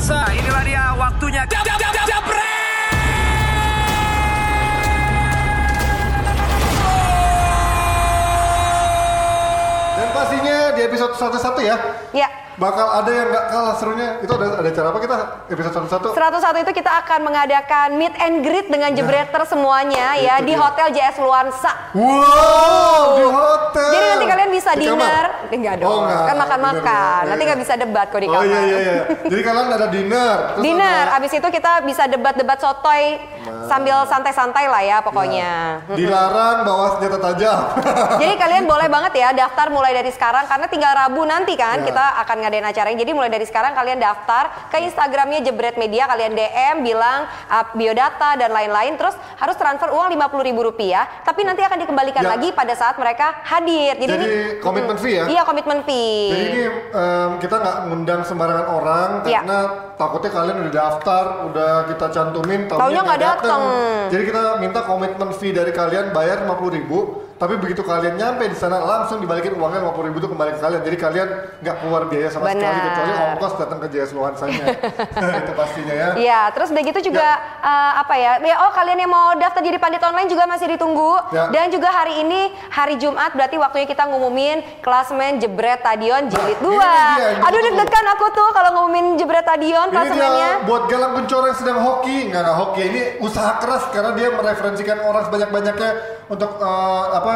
pemirsa, inilah dia waktunya. Jab, jab, jab, jab! Dan pastinya di episode 101 ya, Ya, bakal ada yang nggak kalah serunya. Itu ada ada cara apa kita episode 101? 101 itu kita akan mengadakan meet and greet dengan jebreter semuanya ya di dia. Hotel JS Luansa. Wow, di hotel. Jadi nanti kalian bisa Di dinner, enggak dong, Oh, enggak. kan makan-makan. Nanti iya, nggak iya. bisa debat kok di Oh kamar. iya iya iya. Jadi kalian ada dinner. terus Dinner, ada- abis itu kita bisa debat-debat sotoy sambil santai-santai lah ya pokoknya. Dilarang bawa senjata tajam. Jadi kalian boleh banget ya daftar mulai dari sekarang karena tinggal Rabu nanti kan Ya. kita akan ngadain acaranya. Jadi mulai dari sekarang kalian daftar ke Instagramnya Jebret Media, kalian DM bilang uh, biodata dan lain-lain. Terus harus transfer uang lima puluh ribu rupiah. Tapi nanti akan dikembalikan Ya. lagi pada saat mereka hadir. Jadi, Jadi ini- komitmen fee ya? Iya komitmen fee. Jadi ini em, kita nggak ngundang sembarangan orang Iya. karena takutnya kalian udah daftar, udah kita cantumin, Taunya nggak dateng. Jadi kita minta komitmen fee dari kalian bayar 50.000 ribu, tapi begitu kalian nyampe di sana langsung dibalikin uangnya 50.000 ribu itu kembali ke kalian. Jadi kalian nggak keluar biaya sama sekali Benar. kecuali ongkos datang ke JS Luansanya. itu pastinya ya. Iya, terus udah gitu juga uh, apa ya? ya? Oh kalian yang mau daftar jadi pandit online juga masih ditunggu. Ya. Dan juga hari ini hari Jumat berarti waktunya kita ngumumin klasmen Jebret Stadion Jilid 2. dia yang Aduh ditunggu. deg-degan aku tuh kalau ngumumin Jebret Stadion Ini klasemennya. buat Galang Kuncoro yang sedang hoki, nggak nggak hoki. Ini usaha keras karena dia mereferensikan orang sebanyak-banyaknya untuk eh, apa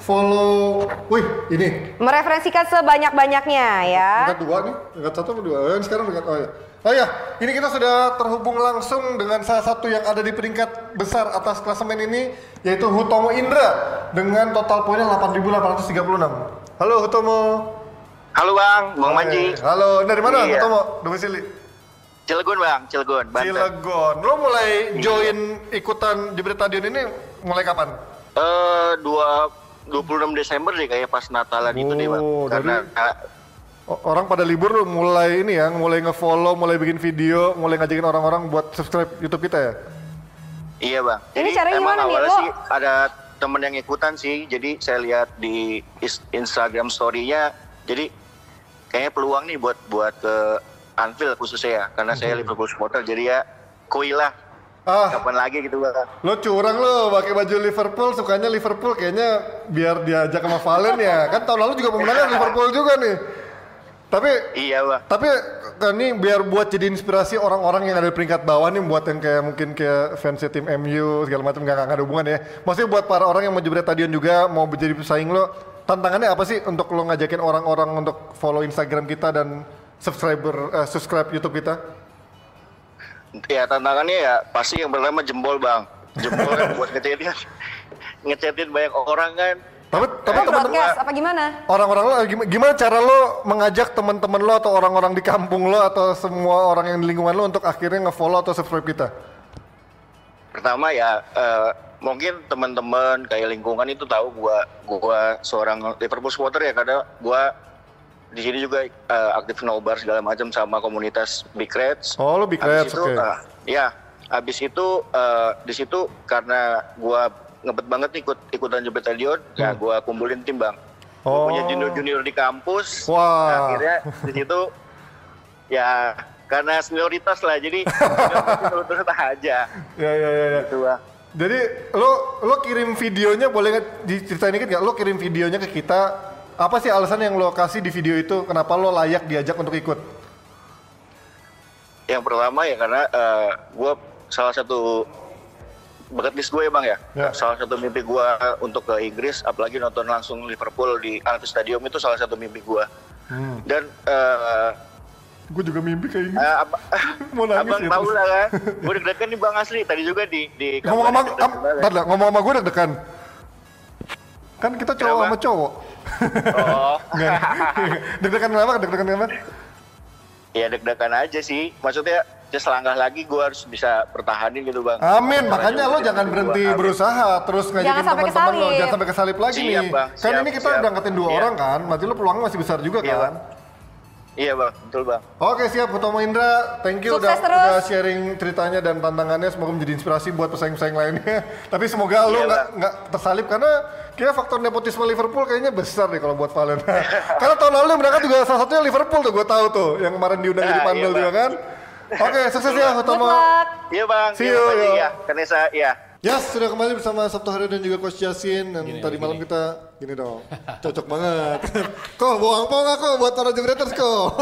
follow. Wih, ini Mereferensikan sebanyak-banyaknya ya. Dekat dua nih, dekat satu atau dua? Yang sekarang dekat, oh ya. Oh ya, ini kita sudah terhubung langsung dengan salah satu yang ada di peringkat besar atas klasemen ini, yaitu Hutomo Indra dengan total poinnya 8.836. Halo Hutomo. Halo Bang, Bang Manji. Eh, Halo, dari mana Iya. Hutomo? Domisili? Cilegon Bang, Cilegon, Banten. Cilegon. Lo mulai join ikutan Jebret Stadion ini mulai kapan? Eh, dua 26 Desember deh kayak pas Natalan itu deh Bang. Oh, Karena Orang pada libur lo mulai ini ya, mulai nge-follow, mulai bikin video, mulai ngajakin orang-orang buat subscribe YouTube kita ya? iya Bang. Ini Jadi caranya emang gimana nih, awalnya lo? sih ada temen yang ikutan sih. Jadi saya lihat di Instagram story-nya jadi kayaknya peluang nih buat buat ke Anfield khususnya ya. Karena saya Liverpool supporter jadi ya koi lah. Ah, Kapan lagi gitu Bang. Lo curang lo pakai baju Liverpool, sukanya Liverpool kayaknya biar diajak sama Valen ya. Kan tahun lalu juga pemenangnya Liverpool juga nih. Tapi Iya Bang. tapi kan ini biar buat jadi inspirasi orang-orang yang ada di peringkat bawah nih buat yang kayak mungkin kayak fansnya tim MU segala macam nggak nggak ada hubungan ya. Maksudnya buat para orang yang mau jebret stadion juga mau menjadi pesaing lo, tantangannya apa sih untuk lo ngajakin orang-orang untuk follow Instagram kita dan subscriber eh, subscribe YouTube kita? Ya tantangannya ya pasti yang pertama jempol bang Jempol kan buat ngechatin Ngechatin banyak orang kan Tapi tapi teman broadcast apa gimana? orang-orang lo gim- gimana cara lo mengajak teman-teman lo atau orang-orang di kampung lo atau semua orang yang di lingkungan lo untuk akhirnya nge-follow atau subscribe kita? Pertama ya eh, mungkin teman-teman kayak lingkungan itu tahu gua gua seorang Liverpool supporter ya karena gua di sini juga eh, aktif nobar segala macam sama komunitas Big Reds. Oh, lo Big Reds, oke. eh, ya, habis itu eh, di situ karena gua ngebet banget ikut ikutan jebret stadion, ya gua kumpulin tim bang. Gua Hmm. Oh. punya junior-junior di kampus. Wah. Nah, akhirnya di situ ya karena senioritas lah, jadi terus aja Ya ya ya. ya. gitu bang. Jadi lo lo kirim videonya boleh nggak diceritain dikit nggak? Lo kirim videonya ke kita. Apa sih alasan yang lo kasih di video itu? Kenapa lo layak diajak untuk ikut? Yang pertama ya karena gue salah satu bucket list gue ya bang ya. Ya. Salah satu mimpi gue untuk ke Inggris, apalagi nonton langsung Liverpool di Anfield Stadium itu salah satu mimpi gue. Hmm. Dan eh, Gue juga mimpi kayak gini. eh, ab- Mau nangis abang ya tahu terus. lah kan, gue deg-degan nih bang asli. Tadi juga di di Ngomong sama ngomong sama gue deg-degan. Kan kita cowok Kenapa? sama cowok. Oh, deg-degan kenapa? Deg-degan kenapa? ya deg-degan aja sih. Maksudnya ya selangkah lagi gue harus bisa pertahanin gitu bang. Amin, makanya lo jangan berhenti gua. Amin. berusaha terus ngajakin teman-teman lo, jangan sampai kesalip lagi Siap, nih. Bang. Kan Siap, ini kita siap. udah angkatin dua Iya. orang kan, berarti lo peluangnya masih besar juga Iya, kan. Iya bang, betul bang. Oke siap, Hutomo Indra, thank you Sukses udah, terus. udah sharing ceritanya dan tantangannya. Semoga menjadi inspirasi buat pesaing-pesaing lainnya. Tapi semoga lu Iya, nggak Bang. nggak tersalip karena kayak faktor nepotisme Liverpool kayaknya besar deh kalau buat Valen. karena tahun lalu yang berangkat juga salah satunya Liverpool tuh gue tahu tuh, yang kemarin diundang jadi Ah, panel iya, juga Bang. kan. Oke, sukses ya Hutomo. Iya bang. See Iya, you, yo. Iya, Kanesa, iya. Yes, sudah kembali bersama Sabtu Hari dan juga Coach Yasin dan tadi malam kita gini dong, cocok banget. kok bohong po nggak kok buat para jebreters kok.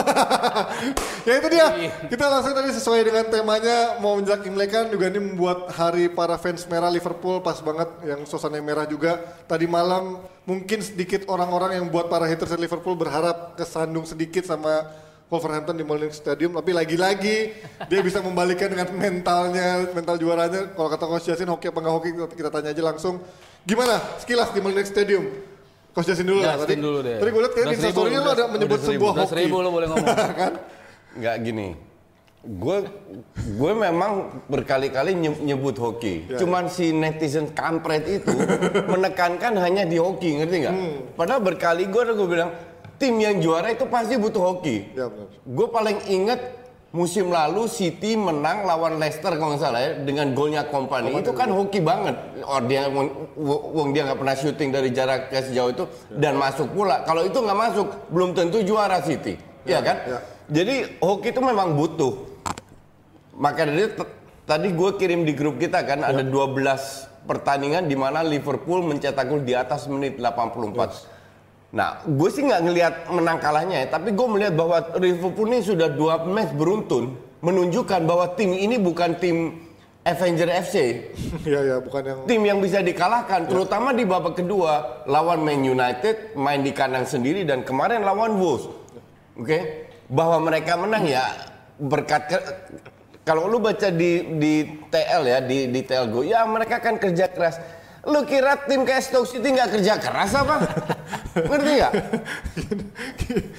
ya itu dia, kita langsung tadi sesuai dengan temanya mau menjelang Imlek kan juga ini membuat hari para fans merah Liverpool pas banget yang suasana merah juga. Tadi malam mungkin sedikit orang-orang yang buat para haters Liverpool berharap kesandung sedikit sama Wolverhampton di Molineux Stadium tapi lagi-lagi dia bisa membalikan dengan mentalnya mental juaranya kalau kata Coach Yasin hoki apa nggak hoki kita, tanya aja langsung gimana sekilas di Molineux Stadium Coach Yasin dulu lah tadi dulu deh. tadi gue liat kayak di Udah seribu, instastory lu udah- ada menyebut sebuah hoki seribu lo boleh ngomong. kan Nggak gini. Gue gue memang berkali-kali nye- nyebut hoki. Ya. Cuman si netizen kampret itu menekankan hanya di hoki, ngerti nggak? Hmm. Padahal berkali gue udah gue bilang tim yang juara itu pasti butuh hoki. ya Gue paling inget musim lalu City menang lawan Leicester kalau nggak salah ya dengan golnya Kompany itu kan hoki banget. Oh dia wong, dia nggak pernah syuting dari jarak sejauh itu dan masuk pula. Kalau itu nggak masuk belum tentu juara City, ya, kan? ya. Jadi hoki itu memang butuh. Maka dari tadi gue kirim di grup kita kan ada 12 pertandingan di mana Liverpool mencetak gol di atas menit 84. Nah, gue sih nggak ngelihat menang kalahnya ya, tapi gue melihat bahwa Liverpool ini sudah dua match beruntun menunjukkan bahwa tim ini bukan tim Avenger FC, ya ya bukan yang tim yang bisa dikalahkan, terutama di babak kedua lawan Man United main di kandang sendiri dan kemarin lawan Wolves, oke, bahwa mereka menang ya berkat ke- kalau lu baca di di TL ya di di TL Go, ya mereka kan kerja keras. Lu kira tim kayak Stoke City nggak kerja keras apa? Ngerti nggak?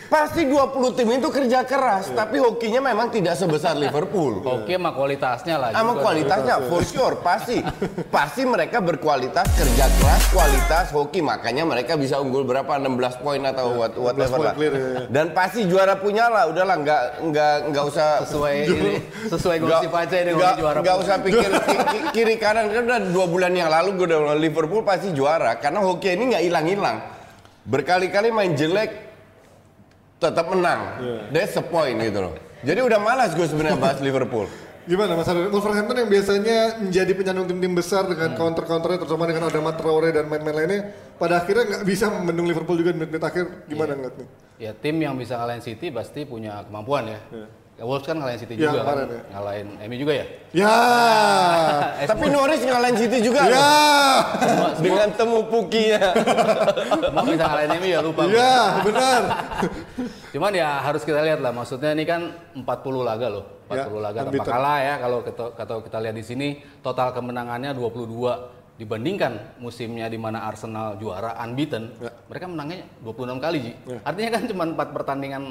Pasti 20 tim itu kerja keras, tapi hokinya memang tidak sebesar Liverpool. Oke, mah kualitasnya lah. Sama kualitasnya, for sure, pasti. Pasti mereka berkualitas, kerja keras, kualitas, hoki. Makanya mereka bisa unggul berapa, 16 poin atau what, whatever lah. clear, ya, ya. Dan pasti juara punya lah, udahlah, nggak, nggak, nggak usah... Sesuai ini, sesuai gosip aja ini hoki juara. nggak usah pikir ki- ki- kiri kanan, kan udah dua bulan yang lalu gue udah Liverpool pasti juara. Karena hoki ini nggak hilang-hilang. Berkali-kali main jelek, tetap menang. That's the point gitu loh. Jadi udah malas gue sebenarnya bahas Liverpool. Gimana Mas Arif? Wolverhampton yang biasanya menjadi penyandung tim-tim besar dengan counter-counternya terutama dengan Adama Traore dan main-main lainnya pada akhirnya nggak bisa membendung Liverpool juga di menit-menit akhir gimana ngeliatnya? Ya tim yang bisa ngalahin City pasti punya kemampuan ya. Ya, Wolves kan ngalahin City Ya, juga kan. ya. Ngalahin MU juga ya. Ya, Eh, Tapi Norwich ngalahin City juga ya, loh. dengan temu pukinya. Emang bisa ngalahin MU ya lupa. ya, benar. Cuman ya harus kita lihat lah. Maksudnya ini kan 40 laga loh. 40 Ya, laga tanpa kalah ya kalau kita, kalau kita lihat di sini total kemenangannya 22 dibandingkan musimnya di mana Arsenal juara unbeaten, Ya. mereka menangnya 26 kali Ji. Artinya kan cuma 4 pertandingan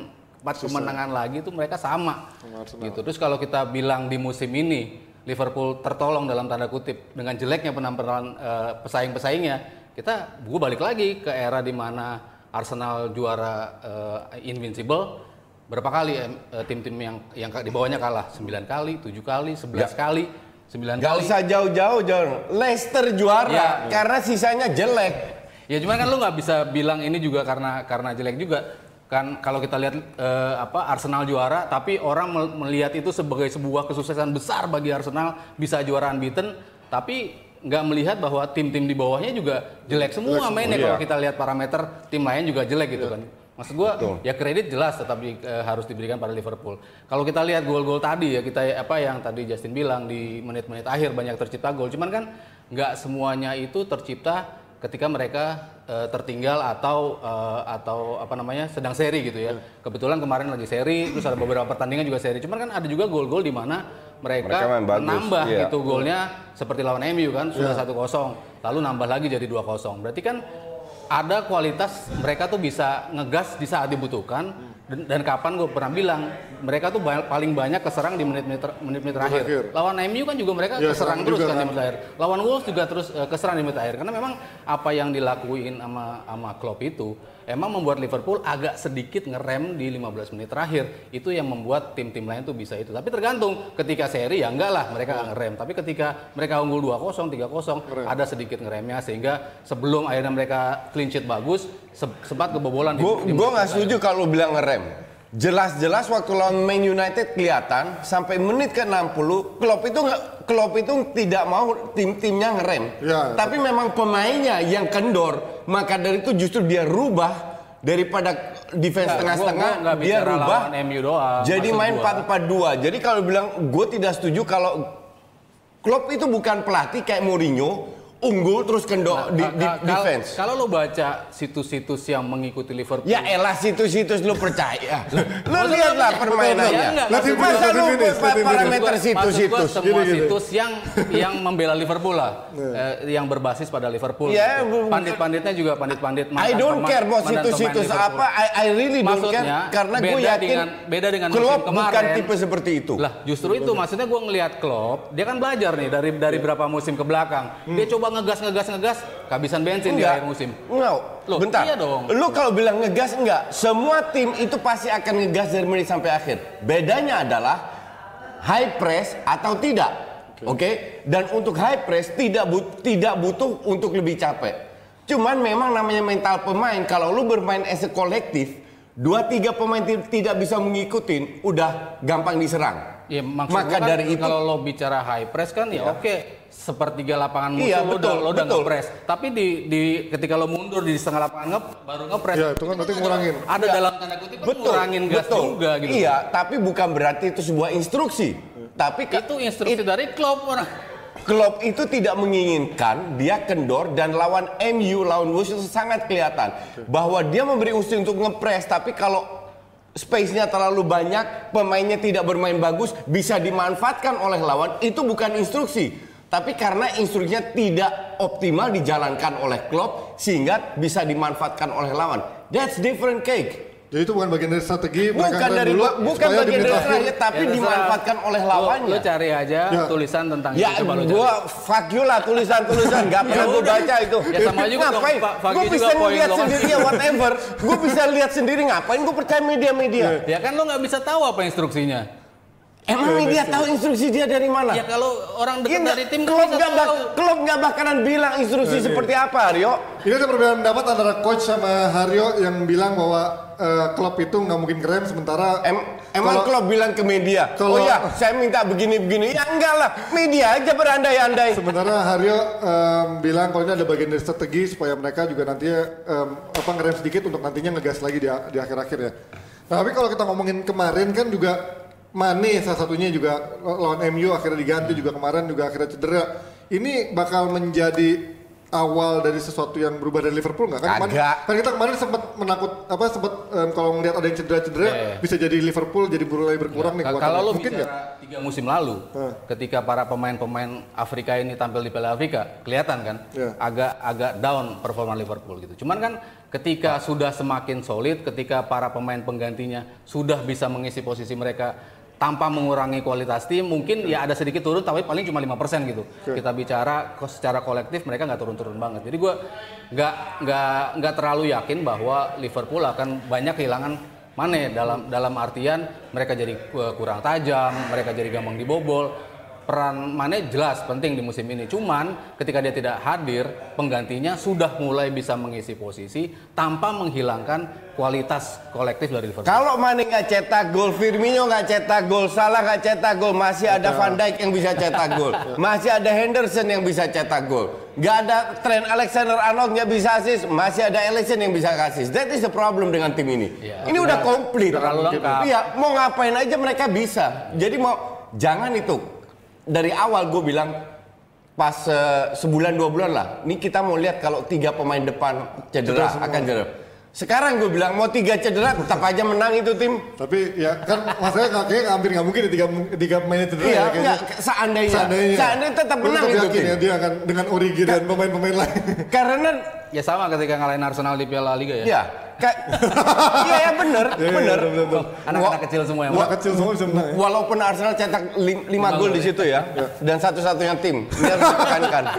4 kemenangan lagi itu mereka sama. Arsenal. gitu. Terus kalau kita bilang di musim ini Liverpool tertolong dalam tanda kutip dengan jeleknya penampilan eh, pesaing-pesaingnya, kita gue balik lagi ke era di mana Arsenal juara eh, invincible berapa kali eh, tim-tim yang yang di bawahnya kalah 9 kali, 7 kali, 11 kali, 9 Gak kali. usah jauh-jauh, John. Leicester juara Ya. karena sisanya jelek. Ya cuman kan lu nggak bisa bilang ini juga karena karena jelek juga kan kalau kita lihat eh, apa Arsenal juara tapi orang mel- melihat itu sebagai sebuah kesuksesan besar bagi Arsenal bisa juara unbeaten tapi nggak melihat bahwa tim-tim di bawahnya juga jelek semua mainnya. Iya. kalau kita lihat parameter tim lain juga jelek gitu kan. Maksud gua ya kredit jelas tetap di- eh, harus diberikan pada Liverpool. Kalau kita lihat gol-gol tadi ya kita apa yang tadi Justin bilang di menit-menit akhir banyak tercipta gol. Cuman kan nggak semuanya itu tercipta ketika mereka eh, tertinggal atau eh, atau apa namanya sedang seri gitu ya. Kebetulan kemarin lagi seri, terus ada beberapa pertandingan juga seri. Cuman kan ada juga gol-gol di mana mereka, Mereka menambah iya. gitu golnya seperti lawan MU kan sudah 1-0, lalu nambah lagi jadi 2-0. Berarti kan ada kualitas mereka tuh bisa ngegas di saat dibutuhkan Dan, dan kapan gue pernah bilang mereka tuh ba- paling banyak keserang di menit-menit ter- menit-menit terakhir. Terakhir. Lawan MU kan juga mereka Ya, keserang serang terus juga kan di kan. menit akhir. Lawan Wolves juga terus eh, keserang di menit akhir. Karena memang apa yang dilakuin sama sama Klopp itu emang membuat Liverpool agak sedikit ngerem di 15 menit terakhir. Itu yang membuat tim-tim lain tuh bisa itu. Tapi tergantung ketika seri ya enggak lah mereka nggak ngerem. Tapi ketika mereka unggul 2-0, 3-0 ada sedikit ngeremnya sehingga sebelum akhirnya mereka clean sheet bagus se- sempat kebobolan Gue nggak setuju kalau bilang ngerem. Jelas-jelas waktu lawan Man United kelihatan sampai menit ke 60 Klopp itu nggak Klopp itu tidak mau tim-timnya ngerem. Ya. Tapi memang pemainnya yang kendor, maka dari itu justru dia rubah daripada defense tengah-tengah nggak dia rubah lawan MU doang, jadi main gua. 4-4-2. Jadi kalau bilang gue tidak setuju kalau Klopp itu bukan pelatih kayak Mourinho unggul terus kendor di, Ka- di kal- defense. Kalau lo baca situs-situs yang mengikuti Liverpool, Ya elah situs-situs lu percaya. lu Maksud lihatlah permainannya. Ya, maksud gua- Masa let him finish. parameter Maksud situs-situs. maksud semua Gini, gini. situs yang yang membela Liverpool lah, eh, yang berbasis pada Liverpool. Ya, gitu. Pandit-panditnya juga pandit-pandit. I don't care mau situs-situs apa. I, I really don't Maksudnya, care karena gue yakin dengan- beda dengan Klopp bukan tipe seperti itu. Lah, justru itu maksudnya gue ngelihat Klopp, dia kan belajar nih dari dari berapa musim ke belakang. Dia coba ngegas ngegas ngegas, kehabisan bensin di akhir musim. Enggak. Loh, Bentar. iya dong. Lu kalau bilang ngegas enggak, semua tim itu pasti akan ngegas dari menit sampai akhir. Bedanya adalah high press atau tidak. Oke? Dan untuk high press tidak but- tidak butuh untuk lebih capek. Cuman memang namanya mental pemain kalau lu bermain as a kolektif, dua tiga pemain ti- tidak bisa mengikutin, udah gampang diserang. Ya, Maka kan dari itu kalau lo bicara high press kan ya oke sepertiga lapangan musuh Iya, lo udah betul, lo udah betul. nge-press. Tapi di di ketika lo mundur di setengah lapangan nge, baru nge-press. Ya, itu kan berarti ngurangin. Ada dalam tanda kutip betul, ngurangin gas betul. juga gitu. Iya, tapi bukan berarti itu sebuah instruksi. Tapi Itu instruksi dari Klopp orang. Klopp itu tidak menginginkan dia kendor dan lawan MU lawan Wolves itu sangat kelihatan bahwa dia memberi usaha untuk ngepres tapi kalau space-nya terlalu banyak pemainnya tidak bermain bagus bisa dimanfaatkan oleh lawan itu bukan instruksi tapi karena instruksinya tidak optimal dijalankan oleh Klopp sehingga bisa dimanfaatkan oleh lawan that's different cake Jadi itu bukan bagian dari strategi mereka bukan dari dulu, bukan supaya di bagian dari akhir- strategi tapi Ya, dimanfaatkan oleh lawannya Lo, cari aja Ya. tulisan tentang Ya, itu coba cari. gua fuck you lah tulisan-tulisan, gak pernah gua baca itu. Ya, sama juga ngapain? Gua bisa lihat sendiri ya whatever. Gua bisa lihat sendiri ngapain? Gua percaya media-media. Ya kan lo nggak bisa tahu apa instruksinya. Emang media tahu instruksi dia dari mana? Ya kalau orang Iya dekat nggak? dari tim Klub nggak bak klub nggak bakalan bilang instruksi seperti apa, Aryo. Ini ada perbedaan pendapat antara coach sama Haryo yang bilang bahwa eh, klub itu nggak mungkin keren sementara Em emang kalau- klub bilang ke media, kalau- oh ya saya minta begini-begini. Ya enggak lah, media aja berandai-andai. Sementara Haryo em, bilang kalau ini ada bagian dari strategi supaya mereka juga nantinya em, apa ngerem sedikit untuk nantinya ngegas lagi di, di akhir-akhir ya. Nah, tapi kalau kita ngomongin kemarin kan juga Mane salah satunya juga lawan MU akhirnya diganti juga kemarin juga akhirnya cedera. Ini bakal menjadi awal dari sesuatu yang berubah dari Liverpool nggak kan? Kemarin-. Kan kita kemarin sempat menakut apa sempat em, kalau ngelihat ada yang cedera-cedera Iya, iya. bisa jadi Liverpool jadi mulai berkurang nih Ka- kekuatannya. Kalau lo mungkin bicara tiga musim lalu, Hah. ketika para pemain-pemain Afrika ini tampil di Piala Afrika, kelihatan kan Iya. agak agak down performa Liverpool gitu. Cuman kan ketika sudah semakin solid, ketika para pemain penggantinya sudah bisa mengisi posisi mereka tanpa mengurangi kualitas tim, mungkin ya ada sedikit turun, tapi paling cuma 5% gitu. Kita bicara secara kolektif mereka nggak turun-turun banget. Jadi gue nggak nggak nggak terlalu yakin bahwa Liverpool akan banyak kehilangan Mane dalam dalam artian mereka jadi uh, kurang tajam, mereka jadi gampang dibobol. Peran Mane jelas penting di musim ini. Cuman ketika dia tidak hadir, penggantinya sudah mulai bisa mengisi posisi tanpa menghilangkan kualitas kolektif dari Liverpool. Kalau Mane nggak cetak gol, Firmino nggak cetak gol, Salah nggak cetak gol, masih ada Van Dijk yang bisa cetak gol, masih ada Henderson yang bisa cetak gol, nggak ada Trent Alexander-Arnold nggak bisa asis, masih ada Alisson yang bisa kasih. That is the problem dengan tim ini. Iya. Ini udah komplit. Terlalu lengkap. Iya, mau ngapain aja mereka bisa. Jadi mau jangan itu dari awal gue bilang pas eh, sebulan dua bulan lah. Ini kita mau lihat kalau tiga pemain depan cedera Cedera semua. akan cedera. Sekarang gue bilang mau tiga cedera tetap aja menang itu tim. Tapi ya kan masalahnya nggak- kayaknya hampir nggak mungkin ya tiga tiga pemain cedera Iya, ya kayaknya. enggak, seandainya, Seandainya, seandainya tetap Lu menang itu yakin tim. ya dia akan dengan Origi dan pemain-pemain lain. Karena Ya sama ketika ngalahin Arsenal di Piala Liga ya. ya, Ka- Iya ya bener, bener. Anak-anak kecil semua yang kecil semua bisa menang ya. Walaupun Arsenal cetak 5 gol di situ ya, dan satu-satunya tim, ini harus ditekankan.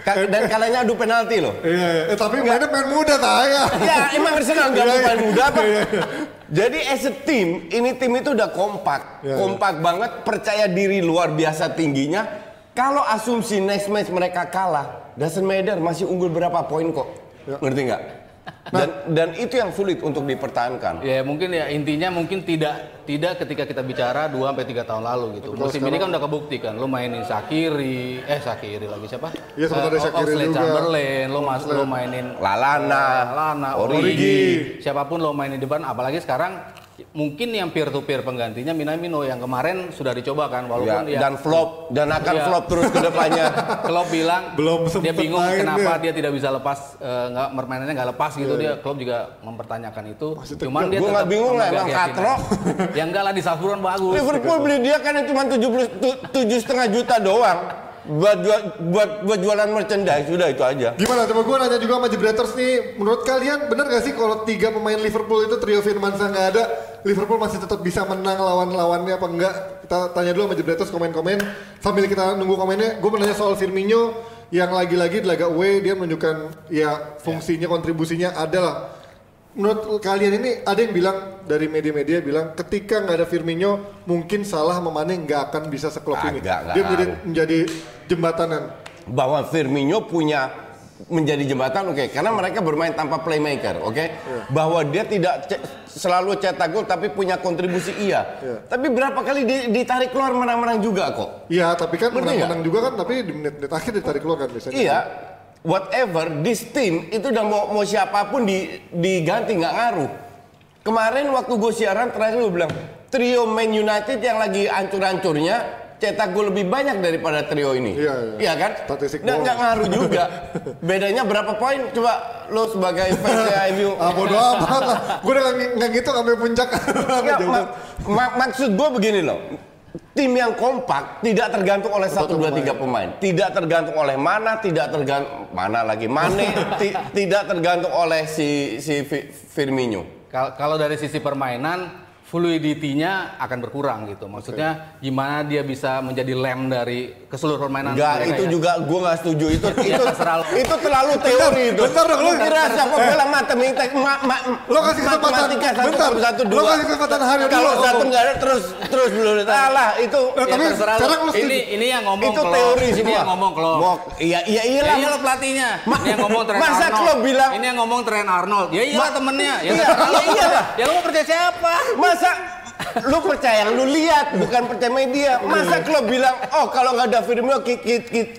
Dan kalahnya adu penalti loh. Iya, iya. Eh, tapi mainnya main muda tanya. Ya emang Arsenal nggak Iya, iya. pemain muda apa? Iya, iya. Jadi as a team, ini tim itu udah kompak, Iya, iya. kompak banget, percaya diri luar biasa tingginya. Kalau asumsi next match mereka kalah, doesn't matter, masih unggul berapa poin kok, ngerti nggak? Dan, dan itu yang sulit untuk dipertahankan. Ya mungkin ya intinya mungkin tidak tidak ketika kita bicara 2 sampai 3 tahun lalu gitu. Betul, Musim ini kan udah kebukti kan. Lo mainin Shakiri, eh Shakiri lagi siapa? Iya, sempat ada Shaqiri Oxlade juga. Chamberlain, lo mas lo mainin Lalana, Lana, Origi. Origi, siapa pun lo mainin di depan apalagi sekarang mungkin yang peer to peer penggantinya Minamino yang kemarin sudah dicoba kan Ya, walaupun dia dan flop dan akan Iya. flop terus ke depannya. Klopp bilang Belum dia bingung main kenapa dia. dia tidak bisa lepas eh, nggak permainannya nggak lepas gitu dia Klopp juga mempertanyakan itu cuman dia Gua nggak tetap bingung lah, emang katrok. ya enggak lah di Salzburg bagus Liverpool beli dia kan cuma tujuh setengah juta doang buat jual, buat buat jualan merchandise sudah itu aja. Gimana? Coba gue nanya juga sama Jebreters nih, menurut kalian bener gak sih kalau tiga pemain Liverpool itu trio Firmansyah nggak ada, Liverpool masih tetap bisa menang lawan-lawannya apa enggak? Kita tanya dulu sama Jebreters komen-komen sambil kita nunggu komennya. Gue mau nanya soal Firmino yang lagi-lagi di laga away dia menunjukkan ya fungsinya kontribusinya ada lah. Menurut kalian ini ada yang bilang dari media-media bilang ketika nggak ada Firmino mungkin salah sama Mane nggak akan bisa seklop ini. Agak, Dia menjadi, menjadi jembatanan. bahwa Firmino punya menjadi jembatan oke. Karena mereka bermain tanpa playmaker oke? Bahwa dia tidak ce- selalu cetak gol tapi punya kontribusi iya. Tapi berapa kali di- ditarik keluar menang-menang juga kok? Iya, tapi kan menang-menang juga kan, tapi di menit-menit akhir ditarik keluar kan biasanya. iya. Whatever this team itu udah mau, mau siapa pun di, diganti nggak ngaruh. Kemarin waktu gue siaran terakhir gue bilang trio Man United yang lagi ancur-ancurnya cetak gol lebih banyak daripada trio ini. Iya, iya. kan? Statistik bola. nggak ngaruh juga. Bedanya berapa poin? Coba lo sebagai fans MU Ah, bodo amat. Lah. Gue udah nggak gitu sampai puncak. Nggak, Jauh? mak- mak- maksud gue begini loh. Tim yang kompak tidak tergantung oleh satu dua tiga pemain. Tidak tergantung oleh mana tidak tergantung mana lagi? Mane. Ti- tidak tergantung oleh si si Fi- Firmino. Kal- Kalau dari sisi permainan, fluidity-nya akan berkurang gitu. Maksudnya gimana dia bisa menjadi lem dari keseluruhan permainan Enggak, mereka itu ya? juga gue nggak setuju itu Ya, itu terserah lo. itu terlalu teori itu. bentar dong, lu lu- kira siapa bela matematika ma, ma, Lo kasih kesempatan, matematika satu bentar. satu Lo dua. kasih kesempatan Haryo dulu Kalau satu nggak ada terus terus dulu salah itu Eh, Ya, tapi terserah lo. sekarang lu ini ini yang ngomong itu teori ini semua. yang ngomong. Mok, iya iya Ya iyalah. iya lo pelatihnya. Ma- ini yang ngomong Trent masa Arnold. Bilang- ini yang ngomong Trent Arnold. Ya iya temennya. Ya Iya, lo. iya. Ya lo mau percaya siapa? Masa lu percaya yang lu lihat bukan percaya media. Masa klub bilang, "Oh, kalau nggak ada Firmino ki- ki- ki-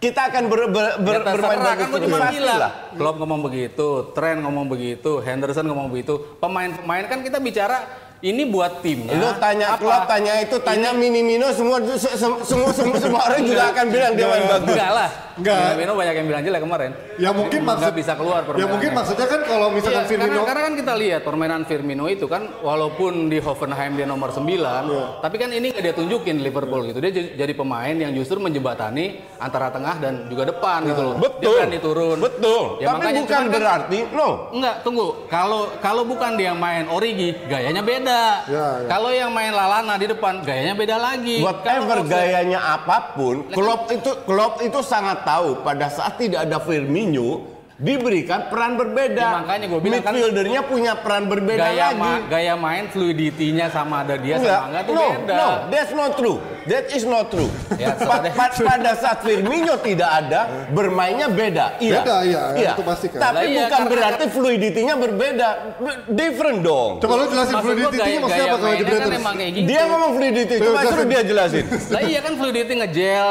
kita akan ber, ber, ber- Ya, bermain bagus kan gue terus." cuma bilang. lah. Klopp ngomong begitu, Trent ngomong begitu, Henderson ngomong begitu. Pemain-pemain kan kita bicara ini buat timnya. Lu tanya apa? klub, tanya itu, tanya Minimino semua se- se- semua semua, semua orang juga akan bilang dia main bagus. Enggak lah. Enggak. Minamino banyak yang bilang jelek kemarin. Ya mungkin maksud bisa keluar Ya permainannya. mungkin maksudnya kan kalau misalkan Iya, Firmino karena, karena kan kita lihat permainan Firmino itu kan walaupun di Hoffenheim dia nomor 9, Iya. tapi kan ini nggak dia tunjukin di Liverpool gitu. Dia jadi pemain yang justru menjembatani antara tengah dan juga depan gitu loh. Dia Betul. berani turun. Betul. Ya, Tapi bukan kan- berarti no. Enggak, tunggu. Kalau kalau bukan dia main Origi, gayanya beda. Ya, ya. Kalau yang main Lalana di depan, gayanya beda lagi. Whatever gayanya apa pun, Klopp itu Klopp itu sangat tahu pada saat tidak ada Firmino diberikan peran berbeda. Ya, makanya gua bilang kan- Midfieldernya punya peran berbeda gaya lagi. ma- gaya main fluidity-nya sama ada dia Enggak, sama enggak tuh no, beda. no, that's not true. That is not true. Ya, Pa- sudah. pa- pada saat Firmino tidak ada, bermainnya beda. Iya. Beda, iya, itu pasti kan. Tapi iya, bukan karena- berarti fluidity-nya berbeda. B- Different dong. Coba lu jelasin Maksud gaya- maksudnya apa kalau mainnya kan Jebreters? emang kayak gitu. Dia ngomong fluidity, coba suruh dia jelasin. Lah iya kan fluidity ngegel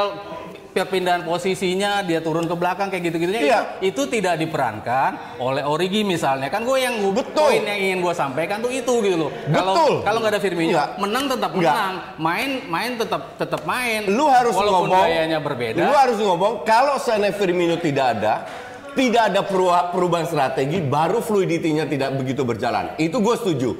perpindahan posisinya dia turun ke belakang kayak gitu-gitunya Iya. itu, itu tidak diperankan oleh Origi misalnya kan gue yang gua- Betul. poin yang ingin gue sampaikan tuh itu gitu loh kalau Betul. kalau nggak ada Firmino Enggak. menang tetap Enggak. menang main main tetap tetap main Lu harus walaupun ngomong. gayanya berbeda Lu harus ngomong kalau seandainya Firmino tidak ada, tidak ada perubahan, strategi, baru fluidity-nya tidak begitu berjalan. Itu gue setuju.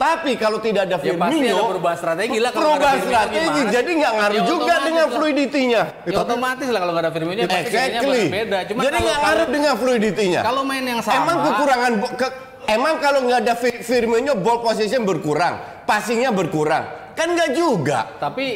Tapi kalau tidak ada Ya, Firmino, pasti ada perubahan strategi lah kalau Firmino strategi, jadi nggak ngaruh Ya, juga dengan lah. fluidity-nya. ya otomatis lah kalau nggak ada Firmino pasti gayanya Exactly. beda cuma Jadi nggak ngaruh dengan fluidity-nya. kalau main yang sama Emang kekurangan ke- emang kalau nggak ada Fir- Firmino ball position berkurang, passingnya berkurang, kan nggak juga. Tapi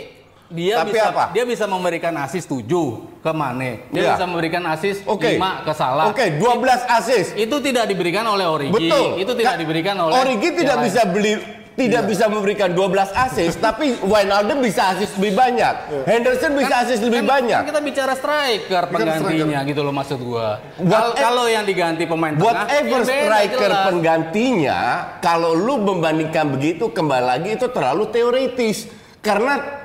dia Tapi bisa apa? dia bisa memberikan asis 7 ke Mane. Dia Iya. bisa memberikan asis Oke. 5 ke Salah. Oke, 12 assist. Itu tidak diberikan oleh Origi. Betul. Itu tidak Ka- diberikan oleh Origi tidak bisa beli tidak bisa memberikan 12 assist, tapi Wijnaldum bisa assist lebih banyak. Henderson bisa assist lebih Kan- banyak. kan kita bicara striker penggantinya gitu loh maksud gua. What Kalau e- kalau yang diganti pemain tengah, Whatever ya striker jelas. penggantinya, kalau lu membandingkan begitu kembali lagi itu terlalu teoritis. Karena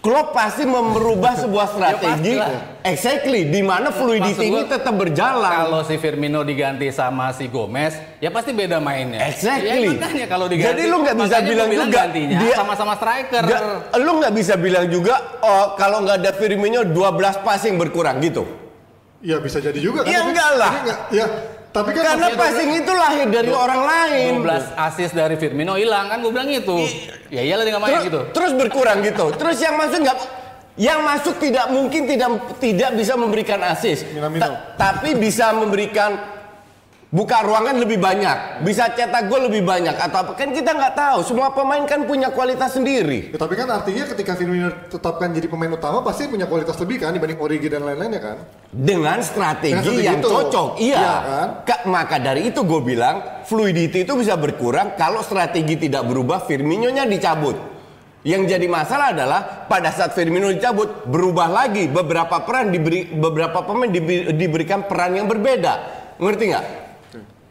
Klopp pasti merubah sebuah strategi exactly di mana fluidity ini tetap berjalan. Kalau si Firmino diganti sama si Gomez, ya pasti beda mainnya. Exactly. Ya, makanya kalau diganti. Jadi lu nggak bisa bilang gua juga gantinya dia- sama-sama striker. Nggak, lu nggak bisa bilang juga oh kalau nggak ada Firmino 12 passing berkurang gitu. Ya bisa jadi juga kan. Ya, enggak lah. tapi enggak- ya, tapi kan Karena passing itu lahir dari orang lain. 12 assist dari Firmino hilang kan gue bilang itu. Ya iyalah dia nggak main terus, gitu. terus berkurang gitu. Terus yang masuk nggak yang masuk tidak mungkin tidak tidak bisa memberikan assist. Minamino. Ta- tapi bisa memberikan buka ruangan lebih banyak, bisa cetak gol lebih banyak atau apa kan kita nggak tahu. Semua pemain kan punya kualitas sendiri. Ya, tapi kan artinya ketika Firmino tetapkan jadi pemain utama pasti punya kualitas lebih kan dibanding Origi dan lain-lainnya kan. dengan strategi Dengan strategi yang itu. cocok. Iya. Iya kan? Ka- maka dari itu gue bilang fluidity itu bisa berkurang kalau strategi tidak berubah, Firmino-nya dicabut. Yang jadi masalah adalah pada saat Firmino dicabut berubah lagi beberapa peran diberi beberapa pemain dibi- diberikan peran yang berbeda. Ngerti nggak?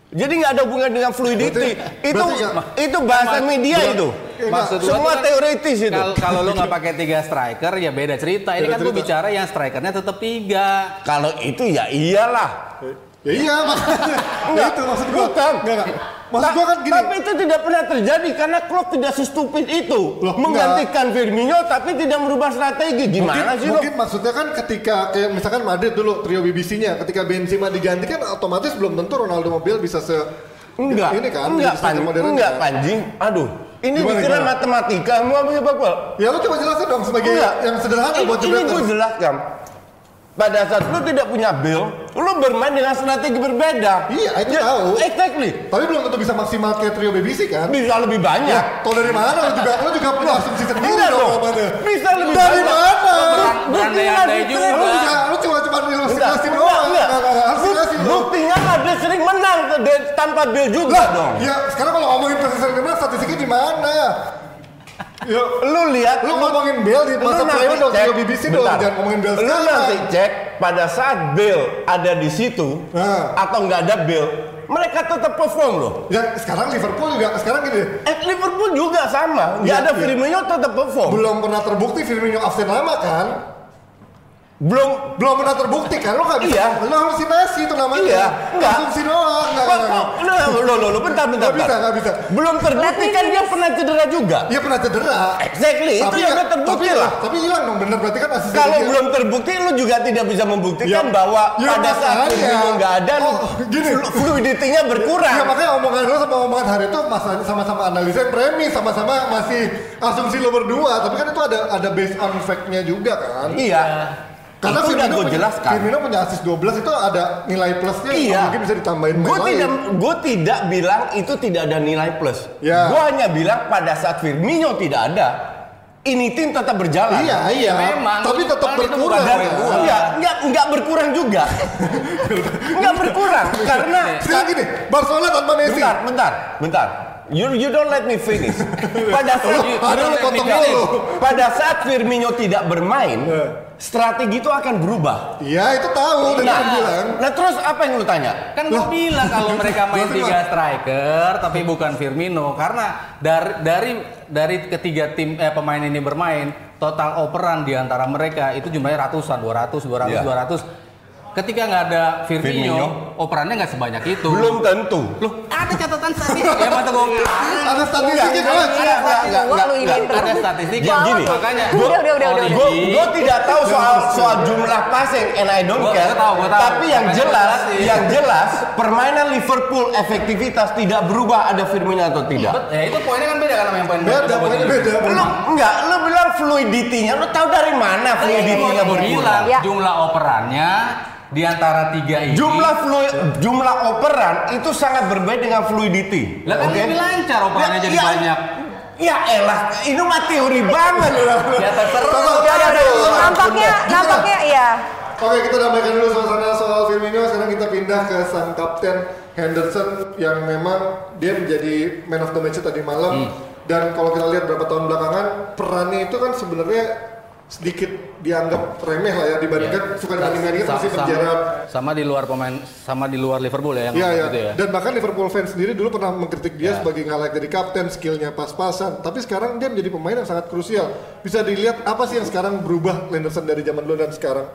Jadi nggak ada hubungan dengan fluidity. Berarti- itu berarti nggak- itu bahasa media itu. Enggak, Maksud Semua kan teoritis itu. Kalau kalau lu nggak pakai tiga striker ya beda cerita. Ini Beda kan gue cerita. bicara yang strikernya tetap tiga. Kalau itu ya iyalah. Ya iya makanya. ya itu maksud gua. Bukan. Enggak, enggak. Maksud gua kan gini. Tapi itu tidak pernah terjadi karena Klopp tidak sestupid itu. Loh, Menggantikan Firmino tapi tidak merubah strategi. Gimana mungkin, sih lo? mungkin maksudnya kan ketika kayak misalkan Madrid dulu trio BBC-nya ketika Benzema diganti kan otomatis belum tentu Ronaldo mobil bisa se Enggak, ini kan enggak, bisa pan, semodern enggak kan. Panji. Aduh, ini Gimana, dikira gimana? matematika, mau apa bola? Ya lu coba jelasin dong sebagai Enggak. yang sederhana buat Ini gue jelaskan. Pada saat lu tidak punya bill, lu bermain dengan strategi berbeda. Iya, itu Ya, tahu. Exactly. Tapi belum tentu bisa maksimal kayak trio BBC kan? Bisa lebih banyak. Ya, tau dari mana lu juga lu juga punya asumsi sendiri Enggak dong dong. Bisa lebih Dari banyak. mana? Buktinya juga. Lu juga lu cuma cuma ilustrasi doang. lu. Buktinya Madrid sering menang tanpa Bill juga Lah, dong. ya sekarang kalau ngomongin persisnya gimana statistiknya di mana? Ya, Lu lihat, lu ngomongin Bale di masa nanti dong cek- trio BBC dong, jangan ngomongin Bale Lu nanti cek pada saat Bill ada di situ Nah. atau nggak ada Bill, mereka tetap perform loh. Ya sekarang Liverpool juga sekarang gini Eh, Liverpool juga sama, nggak Iya, ada iya. Firmino tetap perform. belum pernah terbukti Firmino absen lama kan? Belum Belum pernah terbukti kan? Lu nggak bisa. Iya. Lu halusinasi itu namanya. Iya, enggak. Asumsi doang. Enggak, Kok, enggak, kok, enggak. lo, lo, lo, lo, bentar, bentar, Nggak bisa, nggak bisa. Belum terbukti kan dia pernah cedera juga. Iya pernah cedera. Exactly, itu yang udah terbukti tapi, lah. Tapi hilang dong bener berarti kan asisten Kalau dia. belum terbukti, lu juga tidak bisa membuktikan Ya, bahwa ya pada saat. Firmino nggak ada, lu Oh, gini. flu- fluidity-nya berkurang. Ya makanya omongan lu sama omongan hari itu masalah sama-sama analisa premis sama-sama masih asumsi lo berdua tapi kan itu ada ada based on fact-nya juga kan. Iya. Karena itu udah Firmino gue jelaskan. Firmino punya assist 12 itu ada nilai plusnya Iya. mungkin bisa ditambahin Gue main tidak, lain. gue tidak bilang itu tidak ada nilai plus. Ya. Gue hanya bilang pada saat Firmino tidak ada, ini tim tetap berjalan. Iya, iya. memang. Tapi tetap berkurang. Dan dari gua. enggak, enggak, enggak berkurang juga. enggak berkurang karena Sekarang gini, Barcelona tanpa Messi. bentar, bentar, bentar. You you don't let me finish. Pada saat potong dulu. pada saat Firmino tidak bermain, strategi itu akan berubah. Iya, itu tahu dan Nah, dia bilang. nah terus apa yang lu tanya? Kan gue bilang kalau mereka main tiga striker tapi bukan Firmino karena dari dari dari ketiga tim eh, pemain ini bermain total operan di antara mereka itu jumlahnya ratusan 200 200 Iya. 200 ketika nggak ada Firmino, Firmino. operannya nggak sebanyak itu Belum tentu. loh ada catatan statistik ya masa gue Ada statistiknya enggak, lu ini enggak. terus. ada statistik Ya, gini. makanya Udah, udah, udah, udah, Gue tidak tahu soal soal jumlah passing and I don't care. gua tahu, gua tahu. Tapi yang jelas, yang jelas permainan Liverpool efektivitas tidak berubah ada Firmino atau tidak. Ya itu poinnya kan beda kan sama yang poin Beda, poinnya beda. Lu enggak, lu bilang fluidity-nya, lu tahu dari mana Iya, fluidity-nya gue bilang berkurang? Ya. jumlah operannya di antara tiga ini Jumlah fluid, jumlah operan itu sangat berbeda dengan fluidity. lah kan Oke? lebih lancar operannya Ya, jadi ya, banyak Ya elah, ini mah teori banget. ya terserah aduh. Nampaknya, nampaknya iya. Oke kita damaikan dulu suasana soal Firmino Sekarang kita pindah ke sang kapten Henderson Yang memang dia menjadi man of the match tadi malam Dan kalau kita lihat beberapa tahun belakangan Perannya itu kan sebenarnya sedikit dianggap remeh lah ya Dibandingkan suka dibandingkan Sa- masih berjarak sama di luar pemain sama di luar Liverpool ya yang Iya, iya. gitu ya Dan bahkan Liverpool fans sendiri dulu pernah mengkritik dia Ya. sebagai nggak layak jadi kapten, skillnya pas-pasan. Tapi sekarang dia menjadi pemain yang sangat krusial. Bisa dilihat apa sih yang sekarang berubah Henderson dari zaman dulu dan sekarang?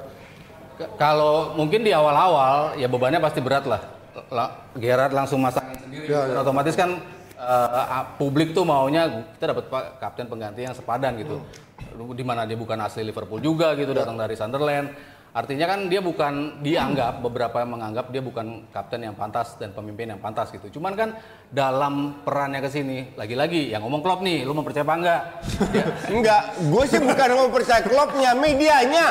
Kalau mungkin di awal-awal ya bebannya pasti berat lah. La- Gerrard langsung masangin sendiri. Ya, ya. Otomatis kan ah, publik tuh maunya kita dapat kapten pengganti yang sepadan gitu. Di mana dia bukan asli Liverpool juga gitu, datang dari Sunderland. Artinya kan dia bukan dianggap beberapa yang menganggap dia bukan kapten yang pantas dan pemimpin yang pantas gitu. Cuman kan dalam perannya ke sini lagi-lagi yang ngomong Klopp nih, lu mau percaya apa enggak? Dia- Enggak, gue sih bukan mau percaya klubnya, medianya.